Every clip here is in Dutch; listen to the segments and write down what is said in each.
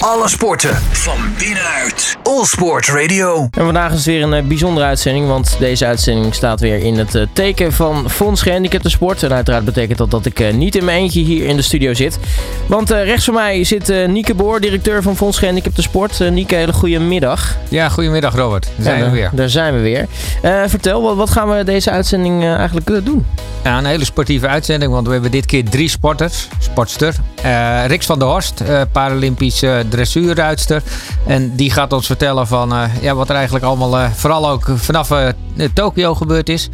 Alle sporten van binnenuit. All Sport Radio. En vandaag is het weer een eh, bijzondere uitzending, want deze uitzending staat weer in het eh, teken van Fonds Gehandicapte Sport. En uiteraard betekent dat dat ik eh, niet in mijn eentje hier in de studio zit. Want eh, rechts van mij zit eh, Nieke Boor, directeur van Fonds Gehandicapte Sport. Nieke, hele goede middag. Ja, goedemiddag Robert. Daar zijn Ja, we weer. Daar zijn we weer. Eh, vertel, wat, wat gaan we deze uitzending eigenlijk doen? Ja, een hele sportieve uitzending, want we hebben dit keer drie sporters. Sportster. Eh Rix van der Horst, eh Paralympisch eh, dressuurruitster. En die gaat ons vertellen van eh, ja, wat er eigenlijk allemaal, vooral ook vanaf Tokio gebeurd is.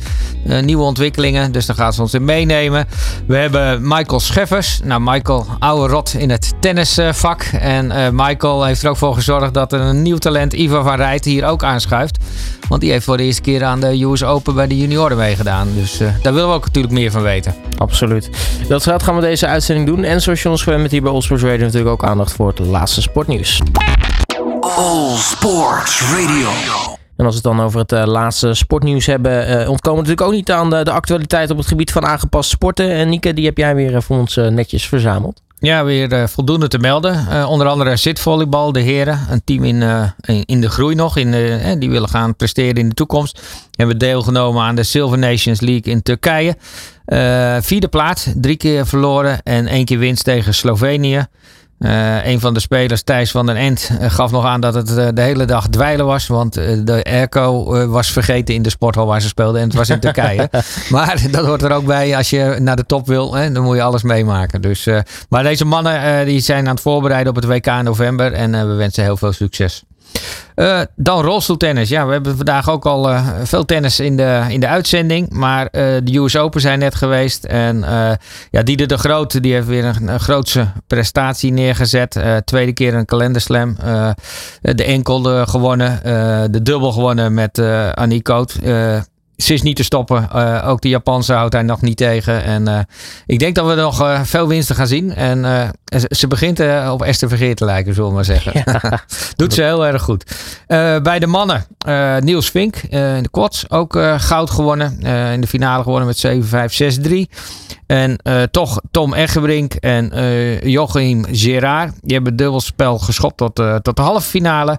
Nieuwe ontwikkelingen, dus daar gaat ze ons in meenemen. We hebben Michael Scheffers. Nou, Michael, oude rot in het tennisvak. en Michael heeft er ook voor gezorgd dat er een nieuw talent, Ivar van Rijt, hier ook aanschuift. Want die heeft voor de eerste keer aan de US Open bij de junioren meegedaan. Dus daar willen we ook natuurlijk meer van weten. Absoluut. Dat gaan we deze uitzending doen. En zoals je ons gewend bent hier bij All Sports Radio natuurlijk ook aandacht voor het laatste sportnieuws. All Sports Radio. En als we het dan over het eh, laatste sportnieuws hebben, eh, ontkomen we natuurlijk ook niet aan de, de actualiteit op het gebied van aangepast sporten. En Nieke, die heb jij weer eh, voor ons netjes verzameld. Ja, weer eh, voldoende te melden. Eh, onder andere zitvolleybal, de heren. Een team in, eh, in, in de groei nog. In die willen gaan presteren in de toekomst. Hebben deelgenomen aan de Silver Nations League in Turkije. Vierde plaats, drie keer verloren en één keer winst tegen Slovenië. Eh, een van de spelers, Thijs van den End, eh, gaf nog aan dat het eh, de hele dag dweilen was. Want de airco was vergeten in de sporthal waar ze speelden. En het was in Turkije. maar dat hoort er ook bij als je naar de top wil. Hè, dan moet je alles meemaken. Dus, maar deze mannen die zijn aan het voorbereiden op het WK in november. En we wensen heel veel succes. Eh, dan rolstoeltennis. Ja, we hebben vandaag ook al eh, veel tennis in de, in de uitzending. Maar eh, de US Open zijn net geweest. En ja, Dieder de Groot die heeft weer een, een grootse prestatie neergezet. Tweede keer een kalenderslam. De enkel gewonnen. de dubbel gewonnen met Annie Koot. Ze is niet te stoppen. Eh, ook de Japanse houdt hij nog niet tegen. En eh, ik denk dat we nog eh, veel winsten gaan zien. En ze, begint op Esther Vergeer te lijken, zullen we maar zeggen. Doet ze heel erg goed. Bij de mannen, Niels Vink eh, in de quads ook goud gewonnen. In de finale gewonnen met 7-5, 6-3. En toch Tom Eggebrink en Joachim Gerard. Die hebben het dubbelspel geschopt tot, tot de halve finale.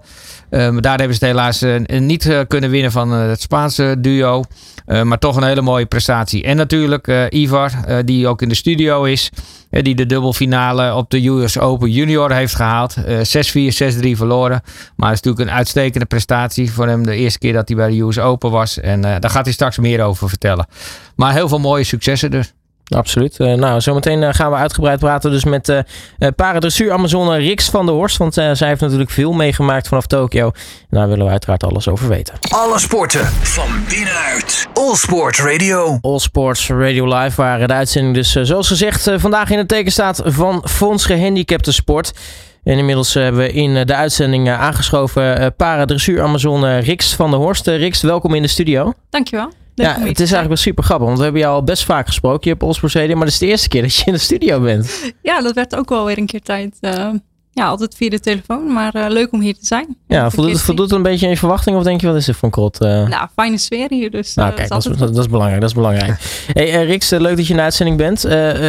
Maar daar hebben ze het helaas niet kunnen winnen van het Spaanse duo. Eh, maar toch een hele mooie prestatie. En natuurlijk eh, Ivar, eh, die ook in de studio is. die de dubbelfinale op de US Open Junior heeft gehaald. Eh 6-4, 6-3 verloren. Maar het is natuurlijk een uitstekende prestatie voor hem. De eerste keer dat hij bij de US Open was. En daar gaat hij straks meer over vertellen. Maar heel veel mooie successen dus. Absoluut. Eh, nou, zometeen eh, gaan we uitgebreid praten dus met eh uh, paradressuur Amazone Rix van der Horst. Want zij heeft natuurlijk veel meegemaakt vanaf Tokio. En daar willen we uiteraard alles over weten. Alle sporten van binnenuit. All Sport Radio. All Sports Radio Live, waar de uitzending dus zoals gezegd vandaag in het teken staat van Fonds Gehandicapte Sport. En inmiddels hebben we in de uitzending aangeschoven eh paradressuur Amazone Rix van der Horst. Rix, welkom in de studio. Dankjewel. Ja, het is eigenlijk wel super grappig, want we hebben jou al best vaak gesproken hier op All Sports Radio. Maar het is de eerste keer dat je in de studio bent. Ja, dat werd ook wel weer een keer tijd. eh, ja, altijd via de telefoon, maar eh, leuk om hier te zijn. Ja, voldoet, keer voldoet het een beetje aan je verwachting of denk je wat is dit voor een krot? eh? Nou, fijne sfeer hier, dus Nou, kijk, dat is, dat, dat is belangrijk. Dat is belangrijk. hey, eh, leuk dat je in de uitzending bent.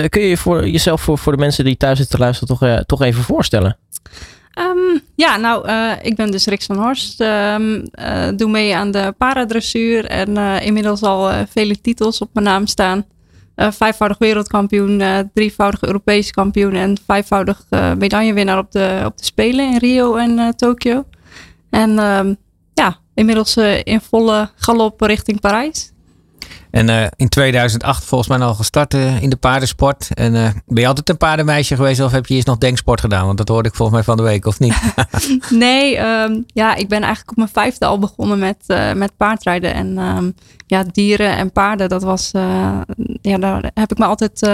Kun je je voor, jezelf voor, voor de mensen die thuis zitten te luisteren toch, toch even voorstellen? Ehm, ja, nou, eh, ik ben dus Rix van Horst. Ehm, eh, doe mee aan de paradressuur en eh, inmiddels al vele titels op mijn naam staan. Vijfvoudig wereldkampioen, drievoudig Europees kampioen en vijfvoudig medaillewinnaar op de, op de Spelen in Rio en Tokio. En ehm, ja, inmiddels in volle galop richting Parijs. En eh, in 2008 volgens mij al gestart eh, in de paardensport. En eh, ben je altijd een paardenmeisje geweest of heb je eerst nog denksport gedaan? Want dat hoorde ik volgens mij van de week, of niet? Nee, ehm, ja, ik ben eigenlijk op mijn vijfde al begonnen met, met paardrijden. En ehm, ja, dieren en paarden, dat was, ja, daar heb ik me altijd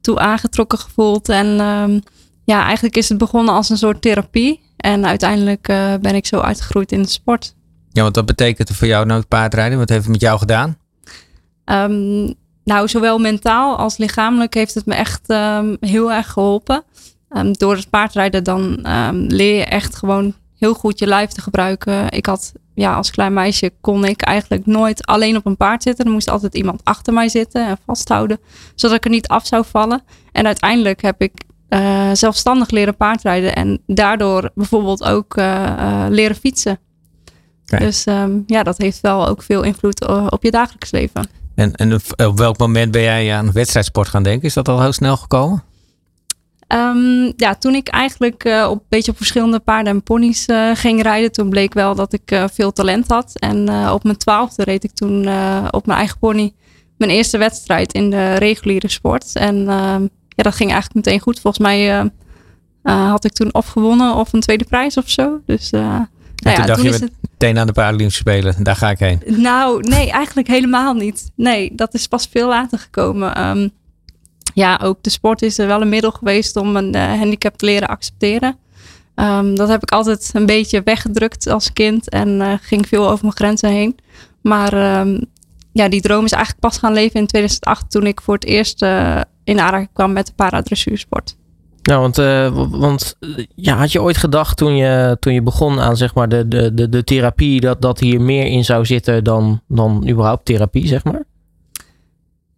toe aangetrokken gevoeld. En ehm, ja, eigenlijk is het begonnen als een soort therapie. En uiteindelijk ben ik zo uitgegroeid in de sport. ja, want wat betekent voor jou nou het paardrijden? Wat heeft het met jou gedaan? Ehm, nou, zowel mentaal als lichamelijk heeft het me echt ehm, heel erg geholpen. Ehm, door het paardrijden dan leer je echt gewoon heel goed je lijf te gebruiken. Ik had, ja, als klein meisje kon ik eigenlijk nooit alleen op een paard zitten. Er moest altijd iemand achter mij zitten en vasthouden, zodat ik er niet af zou vallen. En uiteindelijk heb ik eh, zelfstandig leren paardrijden. En daardoor bijvoorbeeld ook eh, eh, leren fietsen. Dus ja, dat heeft wel ook veel invloed op je dagelijks leven. En, en op- welk moment ben jij aan wedstrijdsport gaan denken? Is dat al heel snel gekomen? Ehm, ja, toen ik eigenlijk eh, op een beetje op verschillende paarden en ponies eh, ging rijden, toen bleek wel dat ik eh, veel talent had. En op mijn twaalfde reed ik toen op mijn eigen pony mijn eerste wedstrijd in de reguliere sport. En ehm, ja, dat ging eigenlijk meteen goed. Volgens mij had ik toen of gewonnen of een tweede prijs of zo. Dus nou toen ja, dacht toen je, is het... Meteen aan de Paralympische Spelen, daar ga ik heen. Nou, nee, eigenlijk helemaal niet. Nee, dat is pas veel later gekomen. Ehm, ja, ook de sport is er wel een middel geweest om een eh, handicap te leren accepteren. Ehm, dat heb ik altijd een beetje weggedrukt als kind en eh, ging veel over mijn grenzen heen. Maar ehm, ja, die droom is eigenlijk pas gaan leven in 2008 toen ik voor het eerst eh, in aanraking kwam met de paradressuursport. Nou, want, eh, want eh, ja, had je ooit gedacht toen je, toen je begon aan zeg maar, de, de, de, de therapie, dat, dat hier meer in zou zitten dan, dan überhaupt therapie, zeg maar?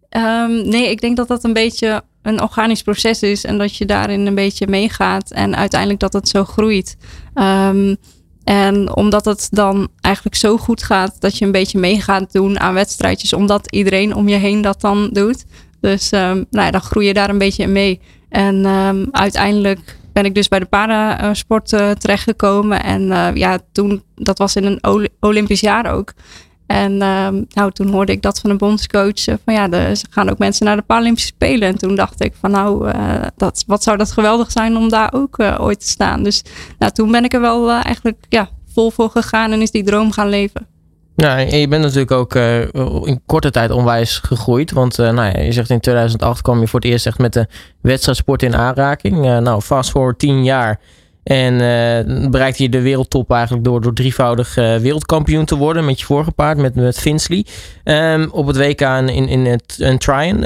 Ehm, nee, ik denk dat dat een beetje een organisch proces is en dat je daarin een beetje meegaat en uiteindelijk dat het zo groeit. Ehm, en omdat het dan eigenlijk zo goed gaat dat je een beetje mee gaat doen aan wedstrijdjes, omdat iedereen om je heen dat dan doet. Dus ehm, nou ja, dan groei je daar een beetje in mee. En ehm, uiteindelijk ben ik dus bij de parasport eh, terechtgekomen. En eh, ja, toen, dat was in een Olympisch jaar ook. En ehm, nou, toen hoorde ik dat van een bondscoach. eh, van ja, de, ze gaan ook mensen naar de Paralympische Spelen. En toen dacht ik van nou, dat, wat zou dat geweldig zijn om daar ook ooit te staan. Dus nou, toen ben ik er wel eigenlijk ja, vol voor gegaan en is die droom gaan leven. En je bent natuurlijk ook eh, in korte tijd onwijs gegroeid. Want eh, nou ja, je zegt in 2008 kwam je voor het eerst echt met de wedstrijdsport in aanraking. Eh, nou, fast forward 10 jaar. En bereikte je de wereldtop eigenlijk door, door drievoudig wereldkampioen te worden met je vorige paard, met, met Finsley. Ehm, op het WK in, in, in het in Tryon.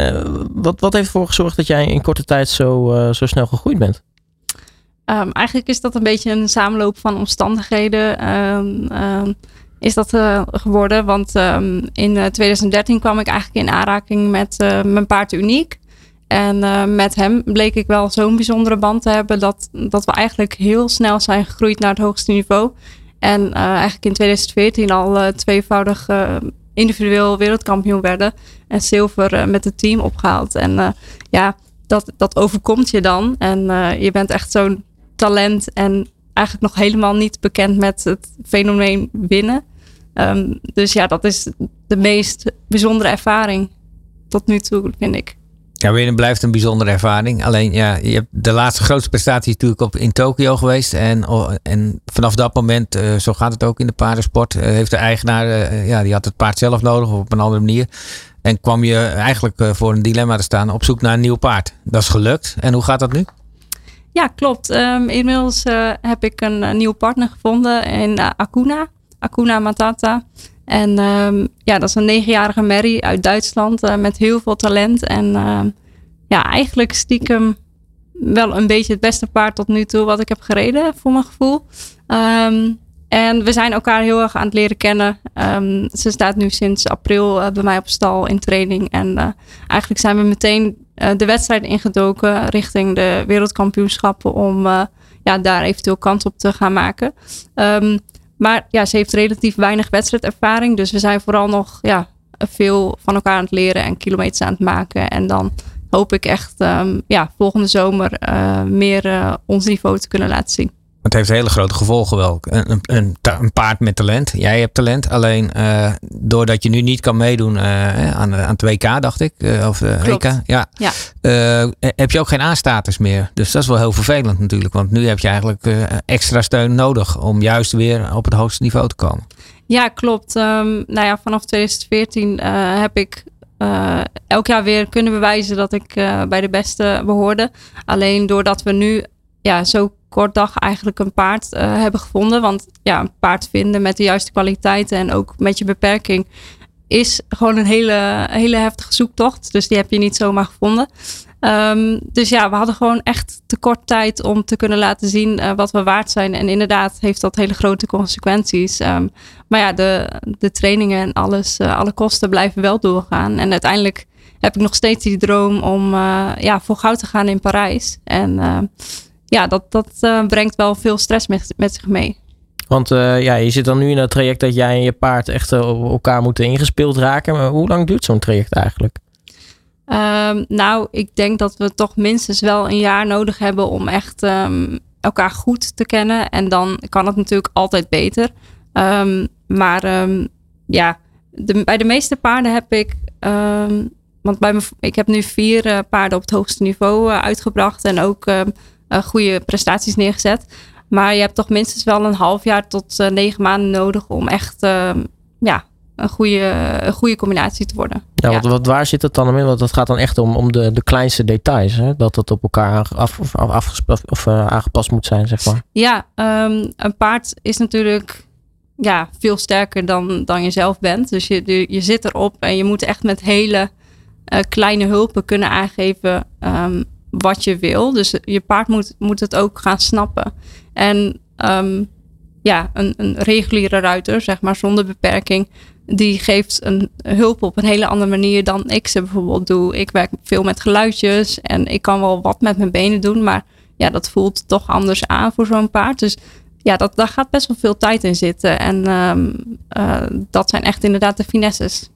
Wat, wat heeft ervoor gezorgd dat jij in korte tijd zo, zo snel gegroeid bent? Ehm, eigenlijk is dat een beetje een samenloop van omstandigheden. Ehm, is dat eh, geworden? Want ehm, in eh, 2013 kwam ik eigenlijk in aanraking met eh, mijn paard Uniek. En eh, met hem bleek ik wel zo'n bijzondere band te hebben dat, dat we eigenlijk heel snel zijn gegroeid naar het hoogste niveau. En eh, eigenlijk in 2014 al eh, tweevoudig eh, individueel wereldkampioen werden. En zilver eh, met het team opgehaald. En eh, ja, dat, dat overkomt je dan. En eh, je bent echt zo'n talent en eigenlijk nog helemaal niet bekend met het fenomeen winnen. Ehm, dus ja, dat is de meest bijzondere ervaring tot nu toe, vind ik. Ja, winnen blijft een bijzondere ervaring. Alleen ja, je hebt de laatste grootste prestatie natuurlijk op, in Tokio geweest. En, oh, en vanaf dat moment, eh, zo gaat het ook in de paardensport, eh, heeft de eigenaar, eh, ja, die had het paard zelf nodig of op een andere manier. En kwam je eigenlijk voor een dilemma te staan op zoek naar een nieuw paard. Dat is gelukt. En hoe gaat dat nu? Ja, klopt. Ehm, inmiddels eh, heb ik een, eh, nieuwe partner gevonden in eh, Akuna. Akuna Matata. En ehm, ja, dat is een negenjarige Mary uit Duitsland met heel veel talent. En ehm, ja, eigenlijk stiekem wel een beetje het beste paard tot nu toe wat ik heb gereden, voor mijn gevoel. En we zijn elkaar heel erg aan het leren kennen. Ze staat nu sinds april bij mij op stal in training. En eigenlijk zijn we meteen de wedstrijd ingedoken richting de wereldkampioenschappen om eh, ja, daar eventueel kans op te gaan maken. Ehm, maar ja, ze heeft relatief weinig wedstrijdervaring. Dus we zijn vooral nog ja, veel van elkaar aan het leren en kilometers aan het maken. En dan hoop ik echt ehm, ja, volgende zomer eh, meer eh, ons niveau te kunnen laten zien. Het heeft hele grote gevolgen wel. Een, een, een, paard met talent. Jij hebt talent. Alleen eh, doordat je nu niet kan meedoen eh, aan, aan het WK, dacht ik. eh, of. WK. Ja. Ja. Eh, heb je ook geen aanstatus meer. Dus dat is wel heel vervelend natuurlijk. Want nu heb je eigenlijk eh, extra steun nodig. Om juist weer op het hoogste niveau te komen. Ja, klopt. Ehm, nou ja, vanaf 2014 eh, heb ik eh, elk jaar weer kunnen bewijzen dat ik eh, bij de beste behoorde. Alleen doordat we nu ja, zo kort dag eigenlijk een paard eh, hebben gevonden. Want ja, een paard vinden met de juiste kwaliteiten en ook met je beperking is gewoon een hele, hele heftige zoektocht. Dus die heb je niet zomaar gevonden. Ehm, dus ja, we hadden gewoon echt te kort tijd om te kunnen laten zien eh, wat we waard zijn. En inderdaad heeft dat hele grote consequenties. Ehm, maar ja, de, de trainingen en alles, eh, alle kosten blijven wel doorgaan. En uiteindelijk heb ik nog steeds die droom om ja, voor goud te gaan in Parijs. En ja, dat, dat brengt wel veel stress met, met zich mee. Want ja, je zit dan nu in het traject dat jij en je paard echt op elkaar moeten ingespeeld raken. Maar hoe lang duurt zo'n traject eigenlijk? Um, nou, ik denk dat we toch minstens wel een jaar nodig hebben om echt um, elkaar goed te kennen. En dan kan het natuurlijk altijd beter. Um, maar ja, de, bij de meeste paarden heb ik. want bij me, ik heb nu vier uh, paarden op het hoogste niveau uitgebracht. En ook uh, goede prestaties neergezet. Maar je hebt toch minstens wel een half jaar tot negen maanden nodig om echt ja, een goede, een goede combinatie te worden. Ja, Wat, wat, waar zit het dan in? Want dat gaat dan echt om, om de, de kleinste details. Hè? Dat het op elkaar af, of, af, of uh, aangepast moet zijn, zeg maar. Ja, um, een paard is natuurlijk ja, veel sterker dan, dan je zelf bent. Dus je, je zit erop en je moet echt met hele uh, kleine hulpen kunnen aangeven um, wat je wil. Dus je paard moet, moet het ook gaan snappen. En um, ja, een, een reguliere ruiter, zeg maar, zonder beperking die geeft een hulp op een hele andere manier dan ik ze bijvoorbeeld doe. Ik werk veel met geluidjes en ik kan wel wat met mijn benen doen, maar ja, dat voelt toch anders aan voor zo'n paard. Dus ja, dat, daar gaat best wel veel tijd in zitten. En um, uh, dat zijn echt inderdaad de finesses.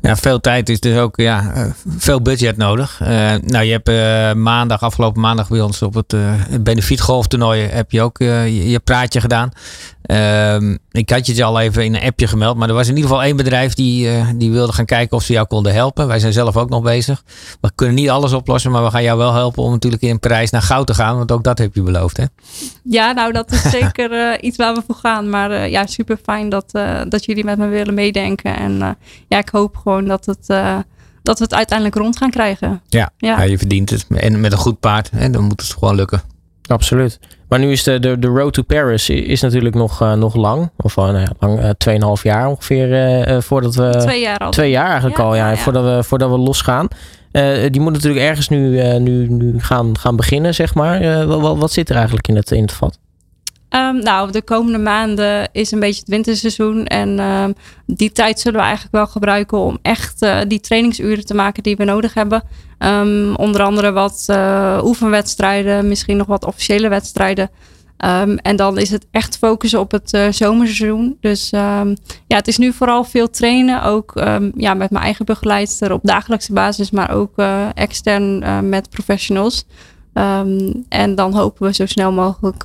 Ja, veel tijd is dus ook ja, eh, veel budget nodig. Uh, nou, je hebt uh, maandag, afgelopen maandag bij ons op het uh, benefietgolftoernooi heb je ook je, je, praatje gedaan. Ehm, ik had je het al even in een appje gemeld, maar er was in ieder geval één bedrijf die, die wilde gaan kijken of ze jou konden helpen. Wij zijn zelf ook nog bezig. We kunnen niet alles oplossen, maar we gaan jou wel helpen om natuurlijk in Parijs naar goud te gaan, want ook dat heb je beloofd, hè? Ja, nou dat is zeker iets waar we voor gaan. Maar ja, super fijn dat, dat jullie met me willen meedenken. En ja, ik hoop gewoon dat, het, uh, dat we het uiteindelijk rond gaan krijgen. Ja, ja. je verdient het. En met een goed paard, hè, dan moet het gewoon lukken. Absoluut. Maar nu is de, de, de road to Paris is natuurlijk nog, uh, nog lang. Of uh, nou ja, lang, uh, 2,5 jaar ongeveer uh, voordat we... Twee jaar al. Twee jaar eigenlijk ja, al, ja, ja, Voordat, we, voordat we losgaan. die moet natuurlijk ergens nu, nu, nu gaan, gaan beginnen, zeg maar. wat, wat zit er eigenlijk in het, in het vat? Um, nou, de komende maanden is een beetje het winterseizoen. En um, die tijd zullen we eigenlijk wel gebruiken om echt uh, die trainingsuren te maken die we nodig hebben. Um, onder andere wat uh, oefenwedstrijden, misschien nog wat officiële wedstrijden. en dan is het echt focussen op het uh, zomerseizoen. Dus ja, het is nu vooral veel trainen. Ook ja, met mijn eigen begeleidster op dagelijkse basis, maar ook extern met professionals. en dan hopen we zo snel mogelijk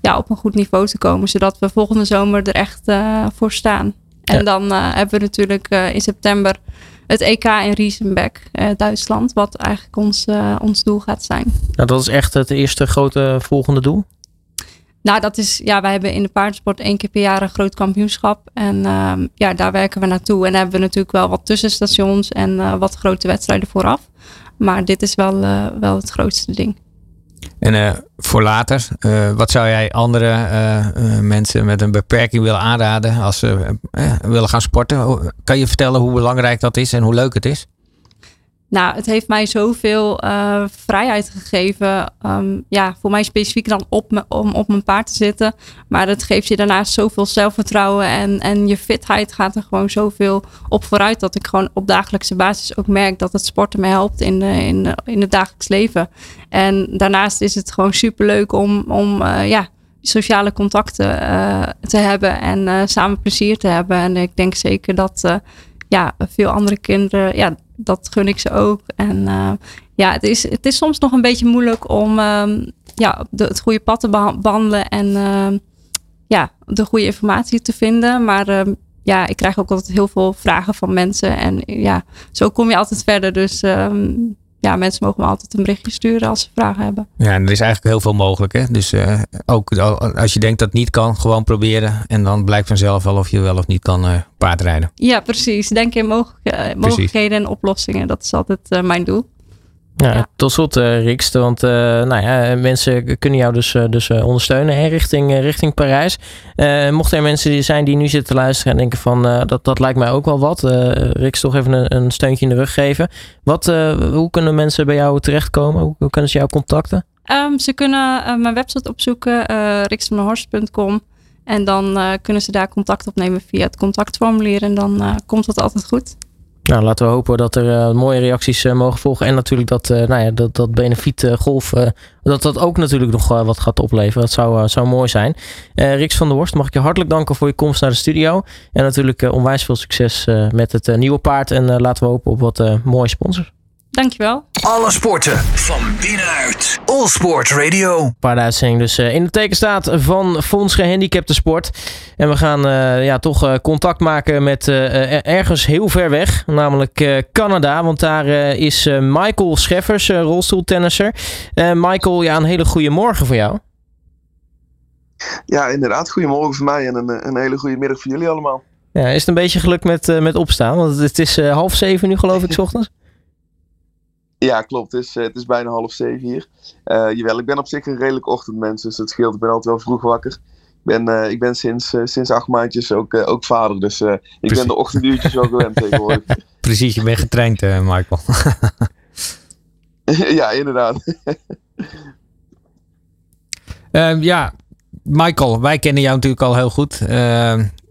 ja, op een goed niveau te komen. Zodat we volgende zomer er echt uh, voor staan. En ja. dan uh, hebben we natuurlijk uh, in september het EK in Riesenbeck, Duitsland. Wat eigenlijk ons, ons doel gaat zijn. Nou, dat is echt het eerste grote volgende doel? Nou, dat is, ja, wij hebben in de paardensport één keer per jaar een groot kampioenschap. En ehm, ja, daar werken we naartoe. En dan hebben we natuurlijk wel wat tussenstations en wat grote wedstrijden vooraf. Maar dit is wel, wel het grootste ding. En uh, voor later, uh, wat zou jij andere uh, mensen met een beperking willen aanraden als ze willen gaan sporten? Kan je vertellen hoe belangrijk dat is en hoe leuk het is? Nou, het heeft mij zoveel uh, vrijheid gegeven. Um, ja, voor mij specifiek dan op om op mijn paard te zitten. Maar het geeft je daarnaast zoveel zelfvertrouwen. En, en je fitheid gaat er gewoon zoveel op vooruit. Dat ik gewoon op dagelijkse basis ook merk dat het sporten me helpt in, de, in, in het dagelijks leven. En daarnaast is het gewoon superleuk om, om uh, ja, sociale contacten uh, te hebben. En samen plezier te hebben. En ik denk zeker dat ja, veel andere kinderen... Ja, dat gun ik ze ook. En uh, ja, het is, het is soms nog een beetje moeilijk om uh, ja, de, het goede pad te behandelen en uh, ja, de goede informatie te vinden. Maar ehm, ja, ik krijg ook altijd heel veel vragen van mensen. En ja, zo kom je altijd verder. Dus ehm, ja, mensen mogen me altijd een berichtje sturen als ze vragen hebben. Ja, en er is eigenlijk heel veel mogelijk. Hè? Dus uh, ook als je denkt dat het niet kan, gewoon proberen. En dan blijkt vanzelf wel of je wel of niet kan uh, paardrijden. Ja, precies. Denk in mogelijk, mogelijkheden en oplossingen. Dat is altijd uh, mijn doel. Ja, ja. Tot slot, uh, Rikst, want uh, nou ja, mensen kunnen jou dus, uh, dus ondersteunen hè, richting, richting Parijs. mochten er mensen zijn die nu zitten te luisteren en denken van dat, dat lijkt mij ook wel wat. Rikst, toch even een, een, steuntje in de rug geven. Wat, hoe kunnen mensen bij jou terechtkomen? Hoe, hoe kunnen ze jou contacten? Um, ze kunnen mijn website opzoeken, uh, En dan kunnen ze daar contact opnemen via het contactformulier. En dan komt dat altijd goed. Nou, laten we hopen dat er uh, mooie reacties uh, mogen volgen. En natuurlijk dat, uh, nou ja, dat, dat benefiet golf, dat dat ook natuurlijk nog wat gaat opleveren. Dat zou, zou mooi zijn. Riks van der Horst, mag ik je hartelijk danken voor je komst naar de studio. En natuurlijk onwijs veel succes met het nieuwe paard. En laten we hopen op wat mooie sponsors. Dankjewel. Alle sporten van binnenuit. All Sport Radio. Paarduitzending dus uh, in de teken staat van Fonds Gehandicapte Sport. En we gaan uh, ja, toch uh, contact maken met ergens heel ver weg. Namelijk Canada. Want daar is Michael Scheffers, rolstoeltennisser. Michael, ja, een hele goede morgen voor jou. Ja, inderdaad. Goedemorgen voor mij en een, een hele goede middag voor jullie allemaal. Ja, is het een beetje geluk met, met opstaan? Want het is half zeven nu geloof ik, s ochtends. Ja, klopt. Het is, eh, het is bijna half zeven hier. Uh, jawel, ik ben op zich een redelijk ochtendmens, dus het scheelt. Ik ben altijd wel vroeg wakker. Ik ben, uh, ik ben sinds, uh, sinds acht maandjes ook, ook vader, dus ik ben de ochtenduurtjes wel gewend tegenwoordig. Precies, je bent getraind, Michael. ja, inderdaad. Ehm, ja, Michael, wij kennen jou natuurlijk al heel goed.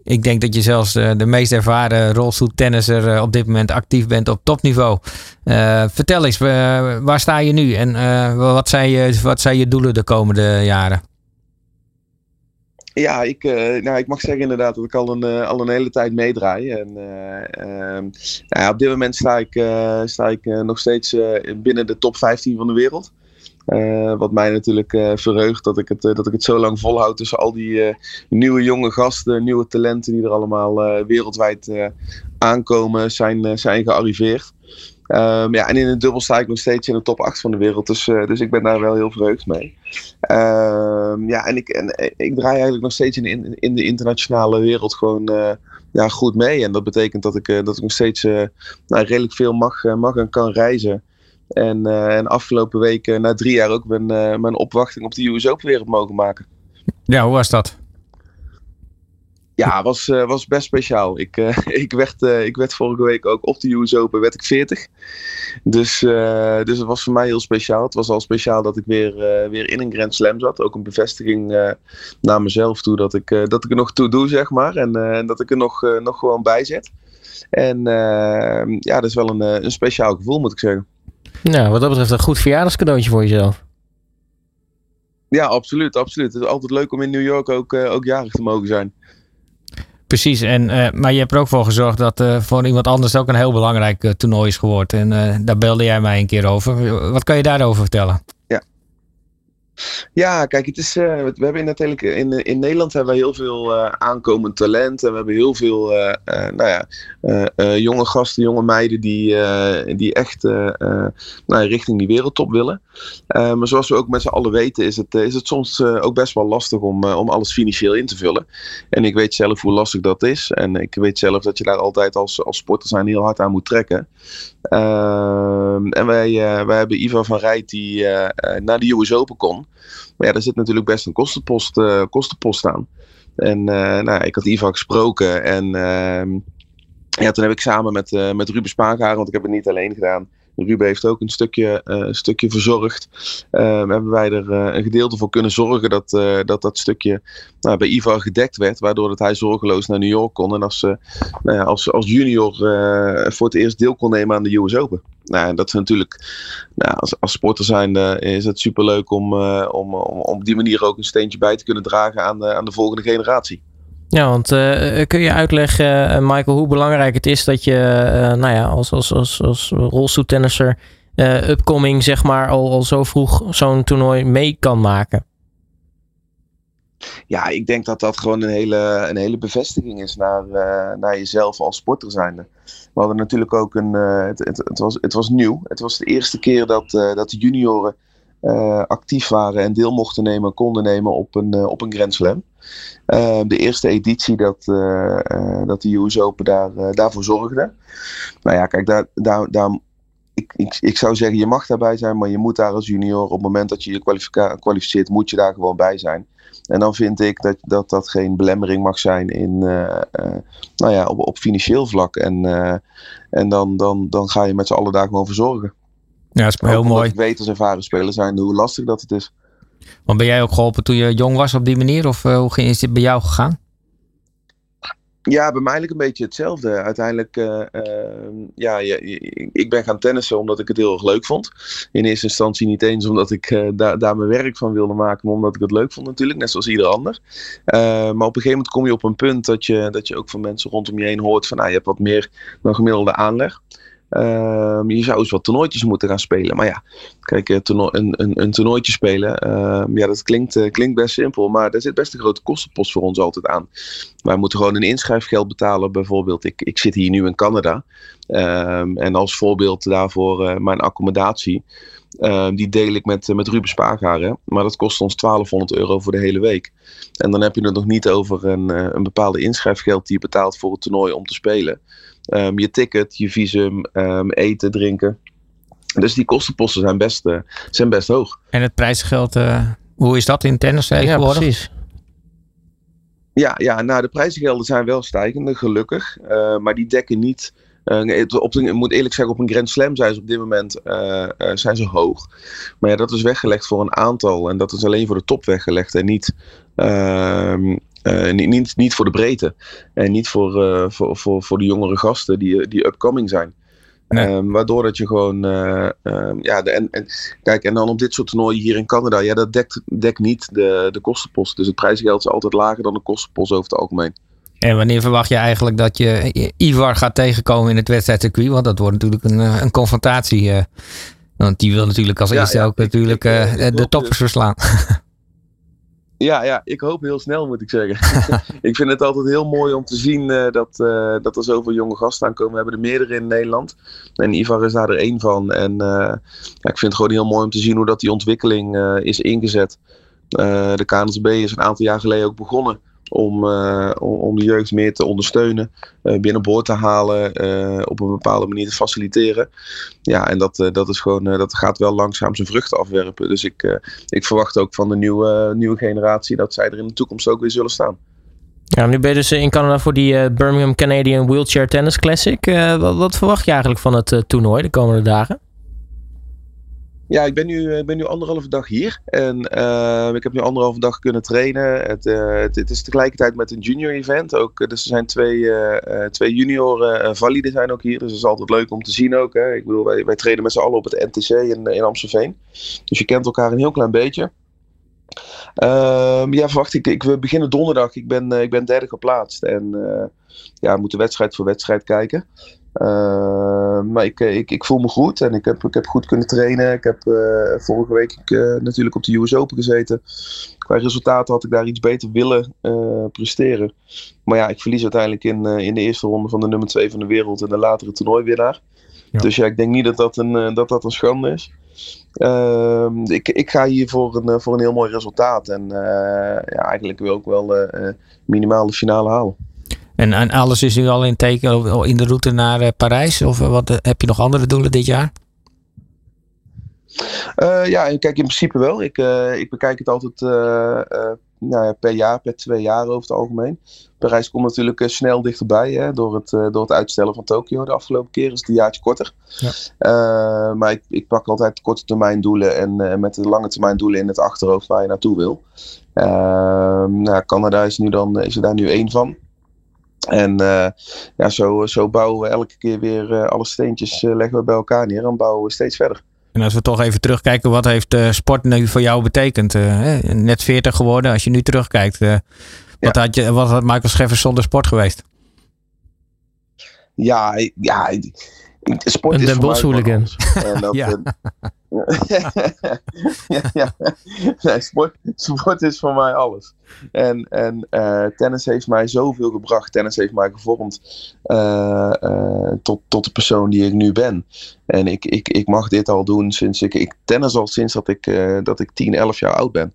Ik denk dat je zelfs uh, de meest ervaren rolstoeltennisser uh, op dit moment actief bent op topniveau. Uh, vertel eens, waar sta je nu en wat, zijn je, wat zijn je doelen de komende jaren? Ja, ik, nou, ik mag zeggen inderdaad dat ik al een, al een hele tijd meedraai. En, ehm, nou op dit moment sta ik, sta ik nog steeds binnen de top 15 van de wereld. Uh, wat mij natuurlijk uh, verheugt dat ik, het, uh, dat ik het zo lang volhoud tussen al die nieuwe jonge gasten, nieuwe talenten die er allemaal wereldwijd aankomen, zijn, zijn gearriveerd. Um, ja, en in het dubbel sta ik nog steeds in de top 8 van de wereld. Dus, dus ik ben daar wel heel verheugd mee. Um, ja, en ik, en ik draai eigenlijk nog steeds in, in de internationale wereld gewoon ja, goed mee. En dat betekent dat ik, dat ik nog steeds nou, redelijk veel mag, mag en kan reizen. En, uh, en afgelopen weken, na drie jaar, ook mijn, uh, mijn opwachting op de US Open wereld mogen maken. Ja, hoe was dat? Ja, was, uh, was best speciaal. Ik, ik, werd, ik werd vorige week ook op de US Open werd ik 40. Dus, dus het was voor mij heel speciaal. Het was al speciaal dat ik weer, weer in een Grand Slam zat. Ook een bevestiging naar mezelf toe dat ik, dat ik er nog toe doe, zeg maar. En, en dat ik er nog, nog gewoon bij zit. En ja, dat is wel een, een speciaal gevoel, moet ik zeggen. Nou, wat dat betreft een goed verjaardagscadeautje voor jezelf. Ja, absoluut, absoluut. Het is altijd leuk om in New York ook, uh, ook jarig te mogen zijn. Precies, en, uh, maar je hebt er ook voor gezorgd dat uh, voor iemand anders ook een heel belangrijk toernooi is geworden. En daar belde jij mij een keer over. Wat kan je daarover vertellen? Ja, kijk, het is, uh, we hebben natuurlijk in, in Nederland hebben we heel veel uh, aankomend talent. En we hebben heel veel nou ja, jonge gasten, jonge meiden die, die echt nou, richting die wereldtop willen. maar zoals we ook met z'n allen weten, is het, is het soms ook best wel lastig om, om alles financieel in te vullen. En ik weet zelf hoe lastig dat is. En ik weet zelf dat je daar altijd als, als sporter zijn heel hard aan moet trekken. Ehm, en wij, wij hebben Ivan van Rijt die naar de US Open kon. Maar ja, daar zit natuurlijk best een kostenpost, uh, kostenpost aan. En uh, nou, ik had Ivan gesproken en uh, ja, toen heb ik samen met, uh, met Ruben Spaakhaar, want ik heb het niet alleen gedaan. Ruben heeft ook een stukje, uh, stukje verzorgd. Uh, hebben wij er uh, een gedeelte voor kunnen zorgen dat dat, dat stukje nou, bij Ivan gedekt werd. Waardoor dat hij zorgeloos naar New York kon. En als, nou ja, als, als junior voor het eerst deel kon nemen aan de US Open nou, dat is natuurlijk, nou, als, als sporter zijn is het superleuk om, uh, om, om op die manier ook een steentje bij te kunnen dragen aan de, aan de volgende generatie. Ja, want uh, kun je uitleggen, uh, Michael, hoe belangrijk het is dat je nou ja, als, als, als, als rolstoeltennisser upcoming, zeg maar, al, al zo vroeg zo'n toernooi mee kan maken? Ja, ik denk dat dat gewoon een hele, een hele bevestiging is naar, naar jezelf als sporter zijnde. We hadden natuurlijk ook een. Het, het, het, was, het was nieuw. Het was de eerste keer dat, dat de junioren actief waren en deel mochten nemen, konden nemen op een, op een Grand Slam. De eerste editie dat, dat de US Open daar, daarvoor zorgde. Nou ja, kijk, daar, daar, daar ik, ik, ik, zou zeggen, je mag daarbij zijn, maar je moet daar als junior, op het moment dat je je kwalificeert, moet je daar gewoon bij zijn. En dan vind ik dat dat, dat geen belemmering mag zijn in, uh, uh, nou ja, op, op financieel vlak. En, uh, en dan, dan, dan ga je met z'n allen daar gewoon verzorgen. Ja, dat is heel mooi. Ik weet als ervaren speler zijn hoe lastig dat het is. Want ben jij ook geholpen toen je jong was op die manier? Of hoe is dit bij jou gegaan? Ja, bij mij eigenlijk een beetje hetzelfde. Uiteindelijk, uh, uh, ja, ik ben gaan tennissen omdat ik het heel erg leuk vond. In eerste instantie niet eens omdat ik da daar mijn werk van wilde maken, maar omdat ik het leuk vond natuurlijk, net zoals ieder ander. maar op een gegeven moment kom je op een punt dat je, dat je ook van mensen rondom je heen hoort van, nou, je hebt wat meer dan gemiddelde aanleg. Um, je zou eens wat toernooitjes moeten gaan spelen. Maar ja, kijk, een, een, een toernooitje spelen, um, ja, dat klinkt, uh, klinkt best simpel. Maar daar zit best een grote kostenpost voor ons altijd aan. Wij moeten gewoon een inschrijfgeld betalen. Bijvoorbeeld, ik, ik zit hier nu in Canada. Um, en als voorbeeld daarvoor uh, mijn accommodatie. die deel ik met, met Ruben Spaargaren. Maar dat kost ons 1200 euro voor de hele week. En dan heb je het nog niet over een, een bepaalde inschrijfgeld die je betaalt voor het toernooi om te spelen. Um, je ticket, je visum, um, eten, drinken. Dus die kostenposten zijn best, uh, zijn best hoog. En het prijsgeld, uh, hoe is dat in tennis tegenwoordig? Ja, precies. Ja, ja, nou de prijzengelden zijn wel stijgende, gelukkig. Uh, maar die dekken niet... op de, ik moet eerlijk zeggen, op een Grand Slam zijn ze op dit moment zijn ze hoog. Maar ja, dat is weggelegd voor een aantal. En dat is alleen voor de top weggelegd. En niet ehm, uh, niet, niet, niet voor de breedte. En niet voor, uh, voor, voor, voor de jongere gasten die, die upcoming zijn. Nee. Um, waardoor dat je gewoon. Uh, um, ja, de, en, en, kijk, en dan op dit soort toernooien hier in Canada, ja, dat dekt, dekt niet de, de kostenpost. Dus het prijsgeld is altijd lager dan de kostenpost over het algemeen. En wanneer verwacht je eigenlijk dat je Ivar gaat tegenkomen in het wedstrijdcircuit? Want dat wordt natuurlijk een, een confrontatie. want die wil natuurlijk als eerste ja, ook ik, natuurlijk ik, de toppers verslaan. Ja, ja, ik hoop heel snel moet ik zeggen. ik vind het altijd heel mooi om te zien uh, dat, uh, dat er zoveel jonge gasten aankomen. We hebben er meerdere in Nederland. En Ivar is daar er één van. En uh, ja, ik vind het gewoon heel mooi om te zien hoe dat die ontwikkeling is ingezet. de KNSB is een aantal jaar geleden ook begonnen om, uh, om de jeugd meer te ondersteunen, uh, binnenboord te halen, uh, op een bepaalde manier te faciliteren. Ja, en dat, dat is gewoon, dat gaat wel langzaam zijn vruchten afwerpen. Dus ik, ik verwacht ook van de nieuwe, nieuwe generatie dat zij er in de toekomst ook weer zullen staan. Ja, nu ben je dus in Canada voor die Birmingham Canadian Wheelchair Tennis Classic. Wat, wat, verwacht je eigenlijk van het toernooi de komende dagen? Ja, ik ben nu, ik ben nu anderhalve dag hier. En uh, ik heb nu anderhalve dag kunnen trainen. Het, het, is tegelijkertijd met een junior event. Ook, dus er zijn twee, twee junioren valide zijn ook hier. Dus dat is altijd leuk om te zien ook. Hè. Ik bedoel, wij, wij trainen met z'n allen op het NTC in, in Amstelveen. Dus je kent elkaar een heel klein beetje. Ehm, ja, verwacht ik. ik. We beginnen donderdag. Ik ben, ik ben derde geplaatst. En ja, we moeten wedstrijd voor wedstrijd kijken. Uh, maar ik, ik, ik voel me goed en ik heb, ik heb goed kunnen trainen. Ik heb uh, vorige week uh, natuurlijk op de US Open gezeten. Qua resultaten had ik daar iets beter willen presteren. Maar ja, ik verlies uiteindelijk in, in de eerste ronde van de nummer 2 van de wereld en de latere toernooiwinnaar. Ja. Dus ja, ik denk niet dat dat een, dat dat een schande is. Ehm, ik, ik ga hier voor een, voor een heel mooi resultaat. En ja, eigenlijk wil ik wel minimaal de finale halen. En, en alles is nu al in teken in de route naar uh, Parijs? Of wat, uh, heb je nog andere doelen dit jaar? Uh, ja, kijk, in principe wel. Ik, ik bekijk het altijd nou ja, per jaar, per twee jaar over het algemeen. Parijs komt natuurlijk snel dichterbij hè, door, het, door het uitstellen van Tokio. De afgelopen keer is het een jaartje korter. Ja. maar ik, ik pak altijd korte termijn doelen en met de lange termijn doelen in het achterhoofd waar je naartoe wil. nou, Canada is, nu dan, is er daar nu één van. En uh, ja, zo, zo bouwen we elke keer weer uh, alle steentjes uh, leggen we bij elkaar neer en bouwen we steeds verder. En als we toch even terugkijken, wat heeft sport nu voor jou betekend? net 40 geworden, als je nu terugkijkt. wat, ja. had je, wat had Michael Scheffers zonder sport geweest? Ja, ja sport een is Den Bosch hooligan. ja. ja, ja. Nee, sport, sport is voor mij alles. En, en uh, tennis heeft mij zoveel gebracht. Tennis heeft mij gevormd uh, uh, tot, tot de persoon die ik nu ben. En ik, ik, ik mag dit al doen sinds ik... Ik tennis al sinds dat ik, dat ik 10, 11 jaar oud ben.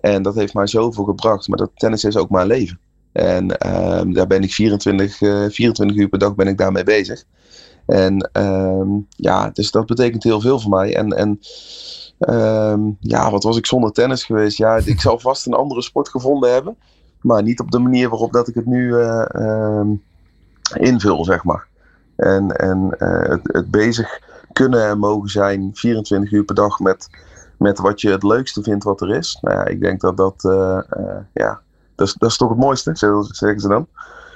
En dat heeft mij zoveel gebracht. Maar dat tennis is ook mijn leven. En ehm, daar ben ik 24, 24 uur per dag ben ik daarmee bezig. En um, ja, dus dat betekent heel veel voor mij. En, en um, ja, wat was ik zonder tennis geweest? Ja, ik zou vast een andere sport gevonden hebben. Maar niet op de manier waarop dat ik het nu uh, um, invul, zeg maar. En, en uh, het, het, bezig kunnen en mogen zijn 24 uur per dag met, met wat je het leukste vindt wat er is. Nou ja, ik denk dat dat, uh, ja, dat is, dat is toch het mooiste, zeggen ze dan.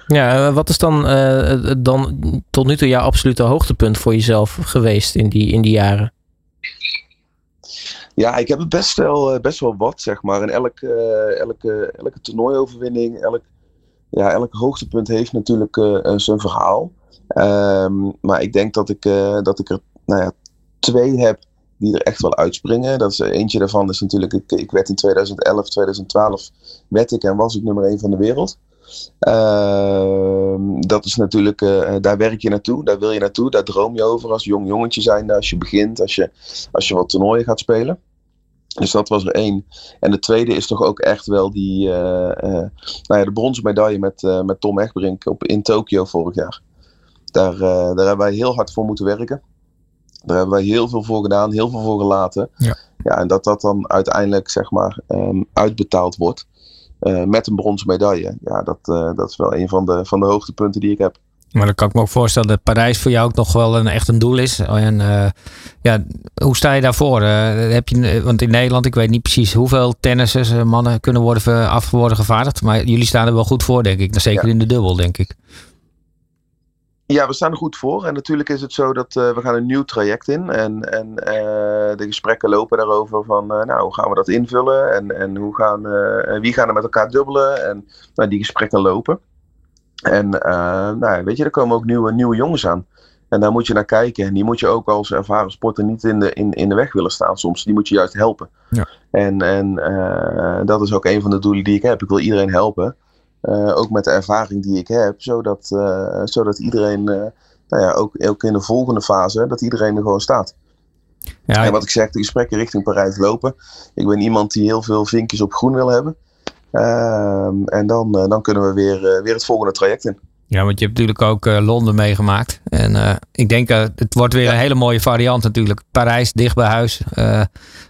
Ja, eh, wat is dan, uh, dan tot nu toe jouw absolute hoogtepunt voor jezelf geweest in die, in die jaren? Ja, ik heb best wel, best wel wat, zeg maar. En elke, elke, elke toernooioverwinning, elk, ja, elk hoogtepunt heeft natuurlijk zijn verhaal. Um, maar ik denk dat ik, dat ik er nou ja, twee heb die er echt wel uitspringen. Dat is, eentje daarvan is natuurlijk, ik, ik werd in 2011, 2012 werd ik en was ik nummer 1 van de wereld. Uh, dat is natuurlijk, uh, daar werk je naartoe, daar wil je naartoe, daar droom je over als jong jongetje zijn, als je begint, als je, als je wat toernooien gaat spelen. Dus dat was er één. En de tweede is toch ook echt wel die, uh, nou ja, de bronzen medaille met, met Tom Egbrink op, in Tokio vorig jaar. Daar, daar hebben wij heel hard voor moeten werken. Daar hebben wij heel veel voor gedaan, heel veel voor gelaten. Ja. Ja, en dat dat dan uiteindelijk zeg maar um, uitbetaald wordt uh, met een bronzen medaille. Ja, dat, uh, dat is wel een van de, van de hoogtepunten die ik heb. Maar dan kan ik me ook voorstellen dat Parijs voor jou ook nog wel een, echt een doel is. En uh, ja, hoe sta je daarvoor? heb je, want in Nederland, ik weet niet precies hoeveel tennissers, mannen kunnen worden af worden gevaardigd. Maar jullie staan er wel goed voor, denk ik. Zeker ja. in de dubbel, denk ik. Ja, we staan er goed voor. En natuurlijk is het zo dat uh, we gaan een nieuw traject in. En, en uh, de gesprekken lopen daarover van, uh, nou, hoe gaan we dat invullen? En, en hoe gaan, wie gaan er met elkaar dubbelen? En nou, die gesprekken lopen. En nou, weet je, er komen ook nieuwe, nieuwe jongens aan. En daar moet je naar kijken. En die moet je ook als ervaren sporter niet in de, in, in de weg willen staan soms. Die moet je juist helpen. Ja. En, en dat is ook een van de doelen die ik heb. Ik wil iedereen helpen. Uh, ook met de ervaring die ik heb, zodat, uh, zodat iedereen, uh, nou ja, ook, ook in de volgende fase, dat iedereen er gewoon staat. Ja, en wat ik zeg, de gesprekken richting Parijs lopen. Ik ben iemand die heel veel vinkjes op groen wil hebben. Ehm, en dan, dan kunnen we weer, weer het volgende traject in. Ja, want je hebt natuurlijk ook Londen meegemaakt. En ik denk, het wordt weer een hele mooie variant natuurlijk. Parijs, dicht bij huis.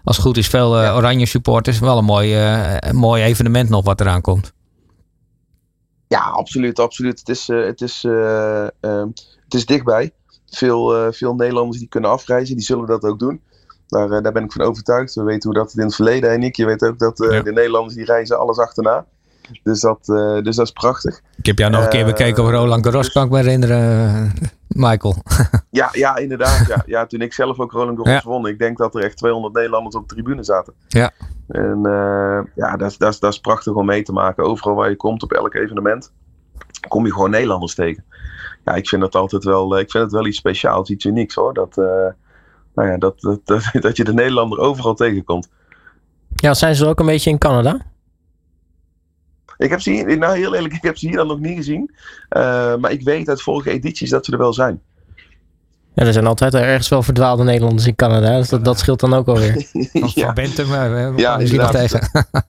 als het goed is, veel oranje supporters. Wel een mooi, mooi evenement nog wat eraan komt. Ja, absoluut, absoluut. Het is, uh, het is, uh, uh, het is dichtbij. Veel, eh, veel Nederlanders die kunnen afreizen, die zullen dat ook doen. Daar, eh, daar ben ik van overtuigd. We weten hoe dat het in het verleden, en ik, je weet ook dat ja. de Nederlanders die reizen alles achterna. Dus dat, dus dat is prachtig. Ik heb jou nog een keer bekeken op Roland Garros, dus, kan ik me herinneren, Michael. ja, ja, inderdaad. Ja. ja, toen ik zelf ook Roland Garros ja. won, ik denk dat er echt 200 Nederlanders op de tribune zaten. Ja. En uh, ja, dat, dat, dat is prachtig om mee te maken. Overal waar je komt, op elk evenement, kom je gewoon Nederlanders tegen. Ja, ik vind dat altijd wel, ik vind het wel iets speciaals, iets unieks hoor. Dat, uh, nou ja, dat, dat, dat, dat je de Nederlander overal tegenkomt. Ja, zijn ze er ook een beetje in Canada? Ik heb ze hier, nou heel eerlijk, ik heb ze hier dan nog niet gezien. Uh, maar ik weet uit vorige edities dat ze er wel zijn. Ja, er zijn altijd ergens wel verdwaalde Nederlanders in Canada. Dus dat, dat scheelt dan ook alweer. Ja. Bentham, maar we hebben ja, misschien nog tegen. ja,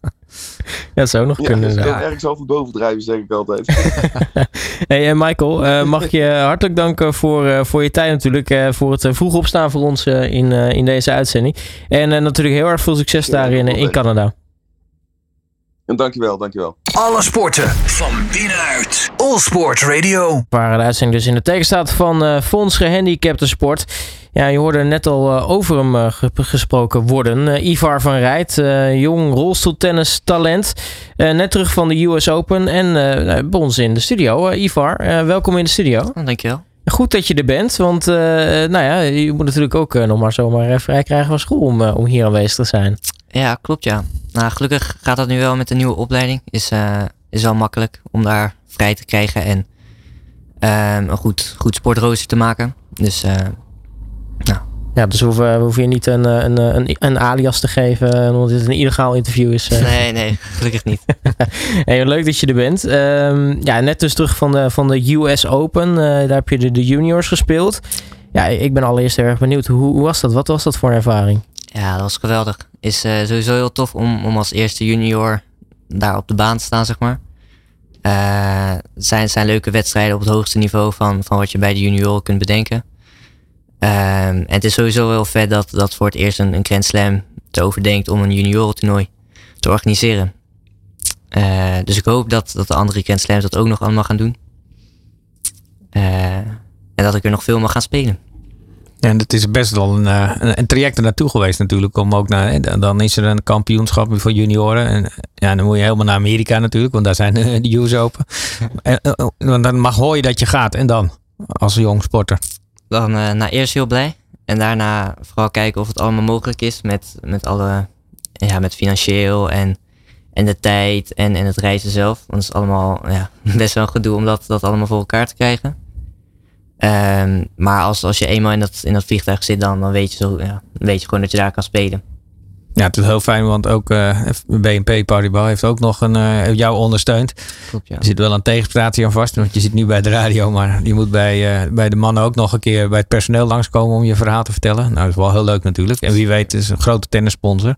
dat zou nog ja, kunnen. Ja, ergens over bovendrijven, zeg ik altijd. hey, en Michael, uh, mag ik je hartelijk danken voor, uh, voor je tijd natuurlijk. Uh, voor het vroeg opstaan voor ons in, in deze uitzending. En natuurlijk heel erg veel succes daar in, in Canada. En dankjewel, dankjewel. Alle sporten van binnenuit. All Sport Radio. Waar de uitzending dus in de tegenstaat van uh, Fonds Gehandicapte Sport. Ja, je hoorde net al uh, over hem uh, gesproken worden. Ivar van Rijt, jong rolstoeltennis talent. net terug van de US Open en bij ons in de studio. Ivar, welkom in de studio. Dankjewel. Goed dat je er bent, want nou ja, je moet natuurlijk ook nog maar zomaar vrij krijgen van school om, om hier aanwezig te zijn. Ja, klopt ja. Nou, gelukkig gaat dat nu wel met de nieuwe opleiding. Is, uh, is wel makkelijk om daar vrij te krijgen en uh, een goed, goed sportrooster te maken. Dus, uh, nou. Ja, dus hoef, uh, hoef je niet een, een, een, een, alias te geven omdat dit een illegaal interview is. Nee, nee, gelukkig niet. hey, leuk dat je er bent. Um, ja, net dus terug van de, van de US Open. daar heb je de, de juniors gespeeld. Ja, ik ben allereerst erg benieuwd. Hoe, hoe was dat? Wat was dat voor een ervaring? Ja, dat was geweldig. Is uh, sowieso heel tof om, om als eerste junior daar op de baan te staan, zeg maar. Uh, zijn, zijn leuke wedstrijden op het hoogste niveau van, van wat je bij de junioren kunt bedenken. Uh, en het is sowieso heel vet dat, dat voor het eerst een, een Grand Slam te overdenkt om een juniorentoernooi te organiseren. Uh, dus ik hoop dat, dat de andere Grand Slams dat ook nog allemaal gaan doen. en dat ik er nog veel mag gaan spelen. En het is best wel een, eh, een, een traject er naartoe geweest natuurlijk. Om ook naar, hè, dan is er een kampioenschap voor junioren. En ja, dan moet je helemaal naar Amerika natuurlijk. Want daar zijn de US Open. En, eh, eh, want dan mag hoor je dat je gaat. En dan? Als jong sporter. Dan eh nou, eerst heel blij. En daarna vooral kijken of het allemaal mogelijk is met, met alle, ja, met financieel en, en de tijd en, en het reizen zelf. Want het is allemaal ja, best wel een gedoe om dat, dat allemaal voor elkaar te krijgen. Ehm, maar als, als je eenmaal in dat, in dat vliegtuig zit, dan, dan weet, je zo, ja, weet je gewoon dat je daar kan spelen. Ja, het is heel fijn, want ook eh BNP Paribas heeft ook nog een, eh, jou ondersteund. Klopt, ja. Er zit wel een tegenprestatie aan vast, want je zit nu bij de radio, maar je moet bij, eh, bij de mannen ook nog een keer bij het personeel langskomen om je verhaal te vertellen. Nou, dat is wel heel leuk natuurlijk. En wie weet is een grote tennissponsor.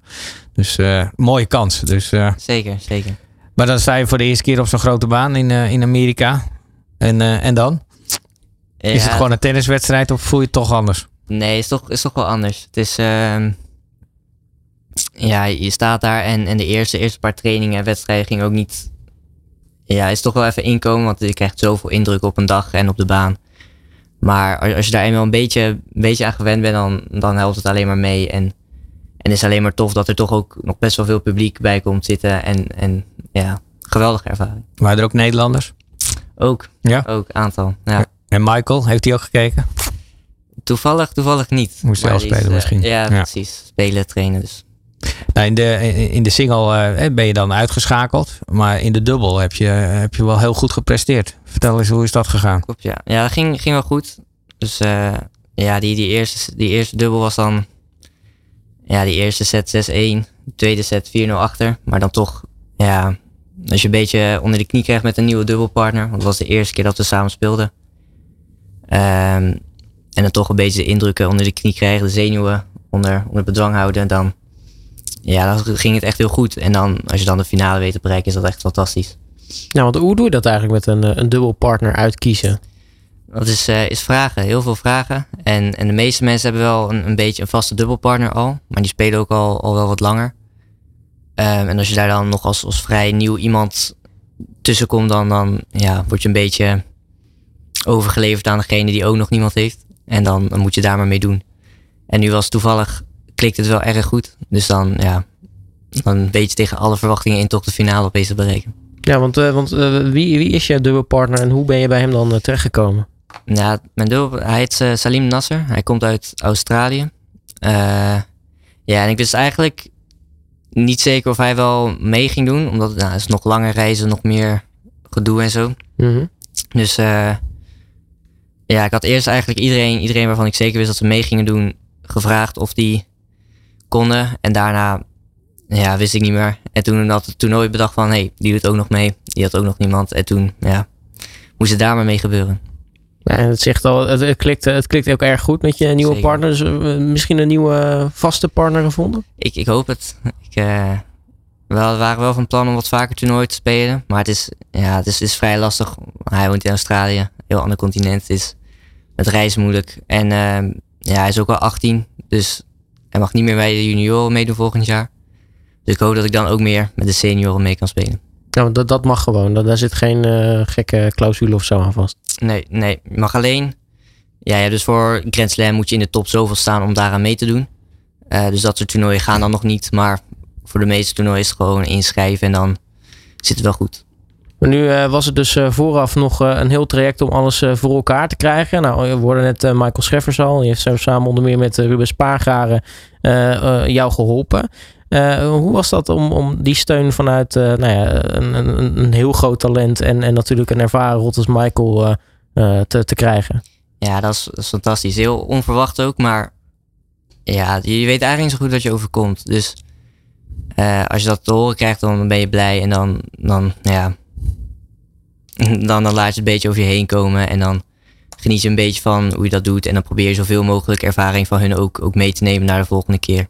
Dus mooie kans. Dus, Zeker, zeker. maar dan sta je voor de eerste keer op zo'n grote baan in, in Amerika. En, en dan? Is het gewoon een tenniswedstrijd of voel je het toch anders? Nee, is toch, is toch wel anders. Het is, ehm, ja, je staat daar en, en de eerste, eerste paar trainingen en wedstrijden gingen ook niet, ja, is toch wel even inkomen, want je krijgt zoveel indruk op een dag en op de baan. Maar als, als je daar eenmaal een beetje, een beetje aan gewend bent, dan, dan helpt het alleen maar mee. En, en het is alleen maar tof dat er toch ook nog best wel veel publiek bij komt zitten. En, en ja, geweldige ervaring. Waren er ook Nederlanders? Ook, Ja. ook aantal. Ja. En Michael, heeft hij ook gekeken? Toevallig, toevallig niet. Moest zelf is, spelen eh, misschien. Ja, Ja. precies. Spelen, trainen. Dus. Nou, in, de, in de single eh, ben je dan uitgeschakeld. Maar in de dubbel heb je, heb je wel heel goed gepresteerd. Vertel eens, hoe is dat gegaan? Klopt, ja. Ja, dat ging, ging wel goed. Dus eh, ja, die, die, eerste, die eerste dubbel was dan... Ja, die eerste set 6-1. De tweede set 4-0 achter. Maar dan toch, ja... Als je een beetje onder de knie krijgt met een nieuwe dubbelpartner. Want het was de eerste keer dat we samen speelden. Ehm, en dan toch een beetje de indrukken onder de knie krijgen. De zenuwen onder, onder bedwang houden. Dan, ja, dan ging het echt heel goed. En dan, als je dan de finale weet te bereiken, is dat echt fantastisch. Nou, want hoe doe je dat eigenlijk met een, eh, een dubbelpartner uitkiezen? Dat is, eh, is vragen, heel veel vragen. En, en de meeste mensen hebben wel een, een beetje een vaste dubbelpartner al, maar die spelen ook al, al wel wat langer. Ehm, en als je daar dan nog als, als vrij nieuw iemand tussen komt, dan, dan ja, word je een beetje overgeleverd aan degene die ook nog niemand heeft. En dan, dan moet je daar maar mee doen. En nu was toevallig, klikt het wel erg goed. Dus dan, ja, dan weet je tegen alle verwachtingen in toch de finale opeens te bereiken. Ja, want, eh, want eh, wie, wie is je dubbelpartner en hoe ben je bij hem dan eh, terechtgekomen? Ja, mijn dubbel, hij heet Salim Nasser. Hij komt uit Australië. Ja, en ik wist eigenlijk niet zeker of hij wel mee ging doen. Omdat nou, het is nog langer reizen, nog meer gedoe en zo. Mhm. Dus ja, ik had eerst eigenlijk iedereen, iedereen waarvan ik zeker wist dat ze mee gingen doen, gevraagd of die konden. En daarna ja, wist ik niet meer. En toen had het toernooi bedacht van, hé, hey, die doet ook nog mee. Die had ook nog niemand. En toen, ja, moest het daar maar mee gebeuren. Ja, en het zegt al, het, het, klikt, het klikt ook erg goed met je nieuwe Zeker. partner. Dus eh, misschien een nieuwe eh, vaste partner gevonden? Ik, ik hoop het. Ik, eh, we waren wel van plan om wat vaker toernooi te spelen. Maar het is, ja, het is, het is vrij lastig. Hij woont in Australië, heel ander continent. Is het reizen moeilijk. En ehm, ja, hij is ook al 18. Dus hij mag niet meer bij de junioren meedoen volgend jaar. Dus ik hoop dat ik dan ook meer met de senioren mee kan spelen. Want dat, dat mag gewoon. Daar, daar zit geen eh, gekke clausule of zo aan vast. Nee, nee. Je mag alleen... Ja, ja, dus voor Grand Slam moet je in de top zoveel staan om daaraan mee te doen. Eh, dus dat soort toernooien gaan dan nog niet. Maar voor de meeste toernooien is het gewoon inschrijven en dan zit het wel goed. Nu eh, was het dus eh, vooraf nog eh, een heel traject om alles voor elkaar te krijgen. Nou, we hoorden net Michael Scheffers al. Die heeft samen onder meer met Ruben Spaargaren jou geholpen. Eh, hoe was dat om, om die steun vanuit nou ja, een, een, een heel groot talent en, en natuurlijk een ervaren rot als Michael te, te krijgen? Ja, dat is, dat is fantastisch. Heel onverwacht ook, maar ja, je weet eigenlijk niet zo goed wat je overkomt. Dus als je dat te horen krijgt, dan ben je blij en dan, dan ja, dan, dan laat je het een beetje over je heen komen en dan geniet je een beetje van hoe je dat doet en dan probeer je zoveel mogelijk ervaring van hun ook, ook mee te nemen naar de volgende keer.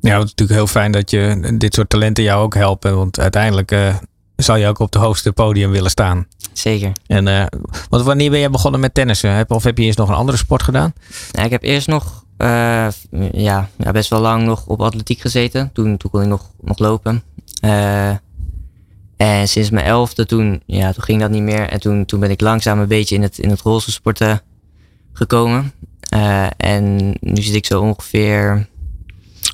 Ja, het is natuurlijk heel fijn dat je dit soort talenten jou ook helpen. Want uiteindelijk eh, zal je ook op de hoogste podium willen staan. Zeker. En, eh, want wanneer ben je begonnen met tennissen? Of heb je eerst nog een andere sport gedaan? Ja, ik heb eerst nog eh, ja, ja, best wel lang nog op atletiek gezeten. Toen, toen kon ik nog, nog lopen. En sinds mijn elfde, toen, ja, toen ging dat niet meer. En toen, toen ben ik langzaam een beetje in het, in het rolstoelsporten gekomen. Eh, en nu zit ik zo ongeveer,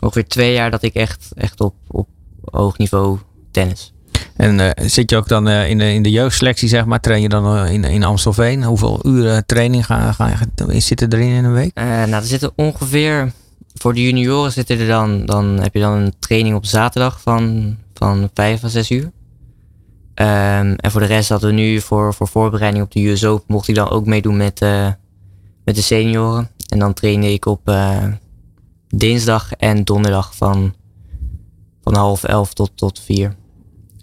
ongeveer twee jaar dat ik echt, echt op, op hoog niveau tennis. En eh, zit je ook dan eh, in, de, in de jeugdselectie, zeg maar? Train je dan in, in Amstelveen? Hoeveel uren training ga, ga je, zitten erin in een week? Nou, er zitten ongeveer, voor de junioren zitten er dan, dan heb je dan een training op zaterdag van, van vijf à zes uur. Ehm, en voor de rest hadden we nu voor, voor voorbereiding op de US Open, mocht ik dan ook meedoen met, eh, met de senioren. En dan trainde ik op eh, dinsdag en donderdag van, van half elf tot, tot vier.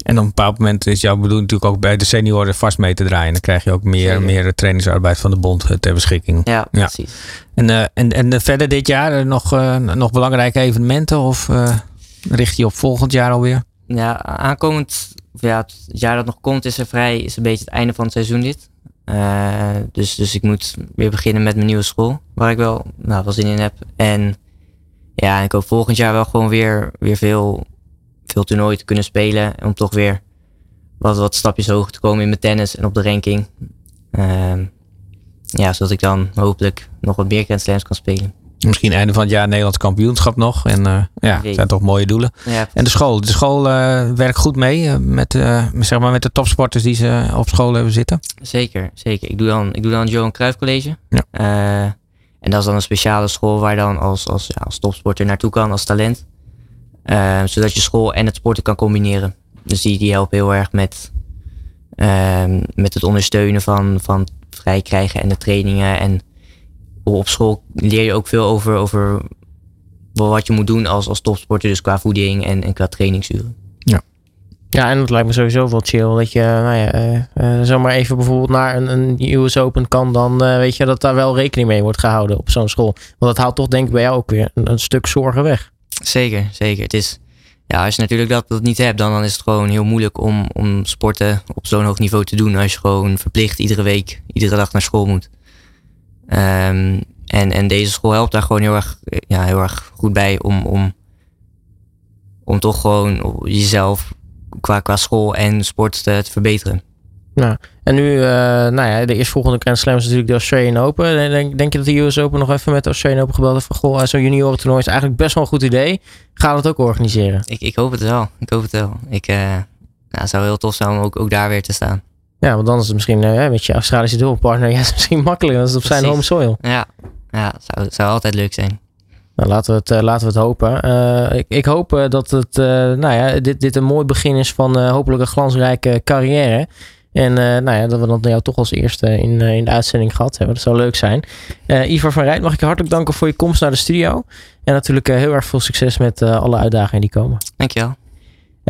En op een bepaald moment is jouw bedoeling natuurlijk ook bij de senioren vast mee te draaien. Dan krijg je ook meer, Zeker. meer trainingsarbeid van de bond eh, ter beschikking. Ja, Ja. precies. En, en, en verder dit jaar nog, nog belangrijke evenementen? Of richt je op volgend jaar alweer? Ja, aankomend, ja, het jaar dat nog komt is er vrij, is een beetje het einde van het seizoen dit. Eh, dus, dus ik moet weer beginnen met mijn nieuwe school, waar ik wel, nou, wel zin in heb. En ja, ik hoop volgend jaar wel gewoon weer, weer veel, veel toernooien te kunnen spelen. Om toch weer wat, wat stapjes hoger te komen in mijn tennis en op de ranking. Ehm, ja, zodat ik dan hopelijk nog wat meer Grand Slams kan spelen. Misschien einde van het jaar Nederlands kampioenschap nog. En eh, ja, Weet. zijn toch mooie doelen. Ja, En de school. De school eh, werkt goed mee eh, met, zeg maar met de topsporters die ze op school hebben zitten. Zeker, zeker. Ik doe dan, ik doe dan het Johan Cruijff College. Ja. En dat is dan een speciale school waar je dan als, als, ja, als topsporter naartoe kan, als talent. Zodat je school en het sporten kan combineren. Dus die, die helpen heel erg met, met het ondersteunen van, van vrij krijgen en de trainingen. En op school leer je ook veel over, over wat je moet doen als, als topsporter. Dus qua voeding en, en qua trainingsuren. Ja, en het lijkt me sowieso wel chill dat je, nou ja, eh, eh, zomaar even bijvoorbeeld naar een, een US Open kan, dan eh, weet je dat daar wel rekening mee wordt gehouden op zo'n school. Want dat haalt toch denk ik bij jou ook weer een, een stuk zorgen weg. Zeker, zeker. Het is, ja, als je natuurlijk dat, dat niet hebt, dan, dan is het gewoon heel moeilijk om, om sporten op zo'n hoog niveau te doen. Als je gewoon verplicht iedere week, iedere dag naar school moet. Ehm, en, en deze school helpt daar gewoon heel erg, ja, heel erg goed bij om, om, om toch gewoon jezelf qua, qua school en sport te, te verbeteren. En nu, eh, nou ja, de eerstvolgende Grand Slam is natuurlijk de Australian Open. Denk, denk je dat de US Open nog even met de Australian Open gebeld heeft van, goh, zo'n juniorentoernooi is eigenlijk best wel een goed idee. We het ook organiseren? Ik, ik hoop het wel. Ik hoop het wel. Ik uh, nou, zou heel tof zijn om ook, ook daar weer te staan. Ja, want dan is het misschien uh, met je Australische dubbelpartner, ja, is misschien makkelijker dan het op zijn home soil. Ja, ja zou, zou altijd leuk zijn. Nou, laten we het, uh, laten we het hopen. Uh, ik, ik, hoop dat het, nou ja, dit, dit een mooi begin is van hopelijk een glansrijke carrière. En nou ja, dat we dat jou toch als eerste in, in de uitzending gehad hebben. Dat zou leuk zijn. Ivar van Rijt, mag ik je hartelijk danken voor je komst naar de studio. En natuurlijk heel erg veel succes met alle uitdagingen die komen. Dankjewel.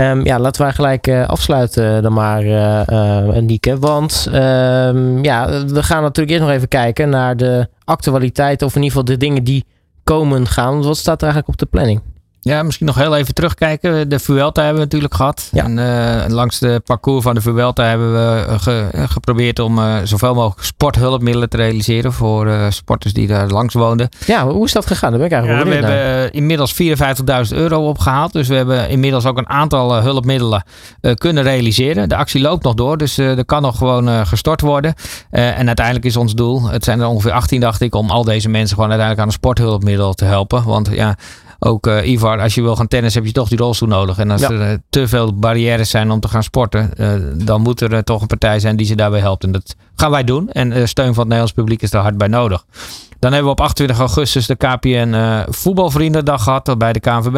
Um, ja, laten wij gelijk uh, afsluiten dan maar, uh, Nieke. Want um, ja, we gaan natuurlijk eerst nog even kijken naar de actualiteit. Of in ieder geval de dingen die komen gaan. Wat staat er eigenlijk op de planning? Ja, misschien nog heel even terugkijken. De Vuelta hebben we natuurlijk gehad. Ja. En uh, langs de parcours van de Vuelta hebben we ge, geprobeerd om uh, zoveel mogelijk sporthulpmiddelen te realiseren voor uh, sporters die daar langs woonden. Ja, hoe is dat gegaan? Daar ben ik eigenlijk ja, We naar. hebben inmiddels 54.000 euro opgehaald. Dus we hebben inmiddels ook een aantal eh, hulpmiddelen kunnen realiseren. De actie loopt nog door, dus er kan nog gewoon gestort worden. en uiteindelijk is ons doel, het zijn er ongeveer 18 dacht ik, om al deze mensen gewoon uiteindelijk aan een sporthulpmiddel te helpen. Want ja, ook uh, Ivar, als je wil gaan tennis heb je toch die rolstoel nodig. En als ja. er uh, te veel barrières zijn om te gaan sporten, uh, dan moet er toch een partij zijn die ze daarbij helpt. En dat gaan wij doen. En steun van het Nederlands publiek is daar hard bij nodig. Dan hebben we op 28 augustus de KPN voetbalvriendendag gehad bij de KNVB.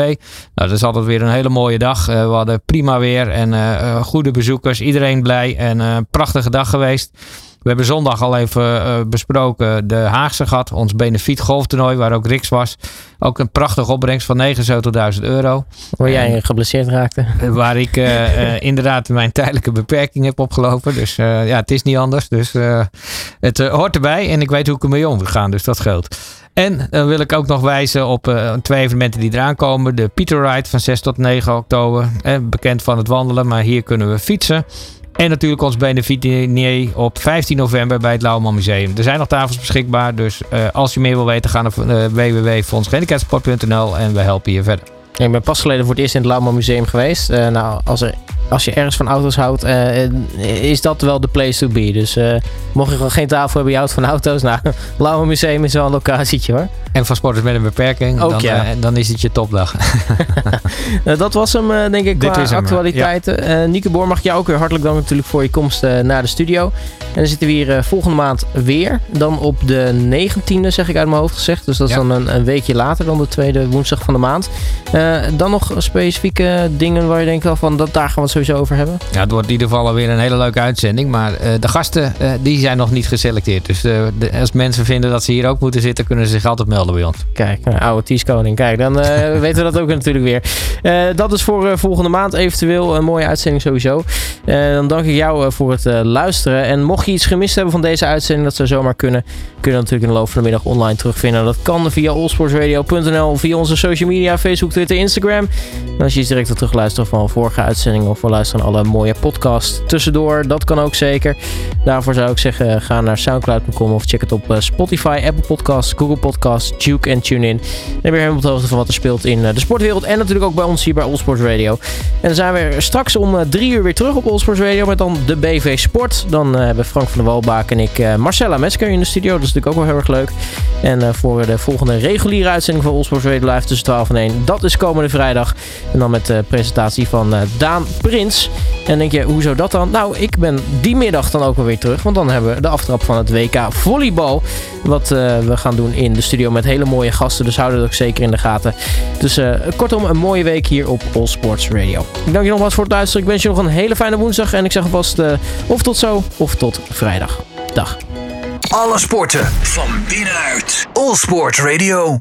Nou, dat is altijd weer een hele mooie dag. we hadden prima weer en goede bezoekers. Iedereen blij en een prachtige dag geweest. We hebben zondag al even uh, besproken de Haagse gehad. Ons benefiet golftoernooi waar ook Rix was. Ook een prachtige opbrengst van 79.000 euro. Waar jij geblesseerd raakte. Waar ik uh, uh, inderdaad mijn tijdelijke beperking heb opgelopen. Dus ja, het is niet anders. Dus het hoort erbij. En ik weet hoe ik ermee om wil gaan. Dus dat geldt. En dan wil ik ook nog wijzen op twee evenementen die eraan komen. De Peter Ride van 6 tot 9 oktober. Eh, bekend van het wandelen, maar hier kunnen we fietsen. En natuurlijk ons benefiet-diner op 15 november bij het Lauwman Museum. Er zijn nog tafels beschikbaar, dus uh, als je meer wil weten, ga naar uh, en we helpen je verder. Ik ben pas geleden voor het eerst in het Lauwman Museum geweest. Uh, nou, als er als je ergens van auto's houdt, eh, is dat wel de place to be. Dus eh, mocht je gewoon geen tafel hebben, je houdt van auto's, nou, Lauwe Museum is wel een locatietje hoor. En voor sporters met een beperking, Ook, dan, ja. eh, dan is het je topdag. Eh, dat was hem, eh, denk ik, qua actualiteiten. Eh Nieke Boor, mag ik jou ook weer hartelijk danken natuurlijk voor je komst eh, naar de studio. En dan zitten we hier eh, volgende maand weer. Dan op de 19e, zeg ik uit mijn hoofd gezegd. Dus dat is Ja. dan een, een weekje later dan de tweede woensdag van de maand. Eh, dan nog specifieke dingen waar je denkt wel van, dat, daar gaan we sowieso over hebben. Ja, het wordt in ieder geval weer een hele leuke uitzending. Maar eh, de gasten, eh, die zijn nog niet geselecteerd. Dus eh, de- als mensen vinden dat ze hier ook moeten zitten, kunnen ze zich altijd melden bij ons. Kijk, nou, oude Ties-koning. Kijk, dan weten we dat ook natuurlijk weer. Dat is voor volgende maand eventueel een mooie uitzending sowieso. Dan dank ik jou voor het luisteren. En mocht je iets gemist hebben van deze uitzending, dat zou zomaar kunnen. Kun je natuurlijk in de loop van de middag online terugvinden. Dat kan via allsportsradio.nl, via onze social media, Facebook, Twitter, Instagram. En als je iets direct wil terugluisteren van vorige uitzendingen of wil luisteren naar alle mooie podcasts tussendoor, dat kan ook zeker. Daarvoor zou ik zeggen, ga naar soundcloud.com of check het op eh, Spotify, Apple Podcasts, Google Podcasts, Duke en TuneIn. Dan ben je helemaal op de hoogte van wat er speelt in eh, de sportwereld. En natuurlijk ook bij ons hier bij Allsports Radio. En dan zijn we straks om eh, drie uur weer terug op Allsports Radio met dan de BV Sport. Dan hebben Frank van der Walbaak en ik Marcella Mesker in de studio. Dat is natuurlijk ook wel heel erg leuk. En voor de volgende reguliere uitzending van Allsports Radio Live tussen 12 en 1. Dat is komende vrijdag. En dan met de presentatie van Daan Prins. En denk je, hoezo dat dan? Nou, ik ben die middag dan ook wel weer terug. Want dan hebben we de aftrap van het WK volleybal. Wat eh, we gaan doen in de studio met hele mooie gasten. Dus houden dat ook zeker in de gaten. Dus eh, kortom, een mooie week hier op All Sports Radio. Ik dank je nogmaals voor het luisteren. Ik wens je nog een hele fijne woensdag. En ik zeg alvast eh, of tot zo of tot vrijdag. Dag. Alle sporten van binnenuit. All Sport Radio.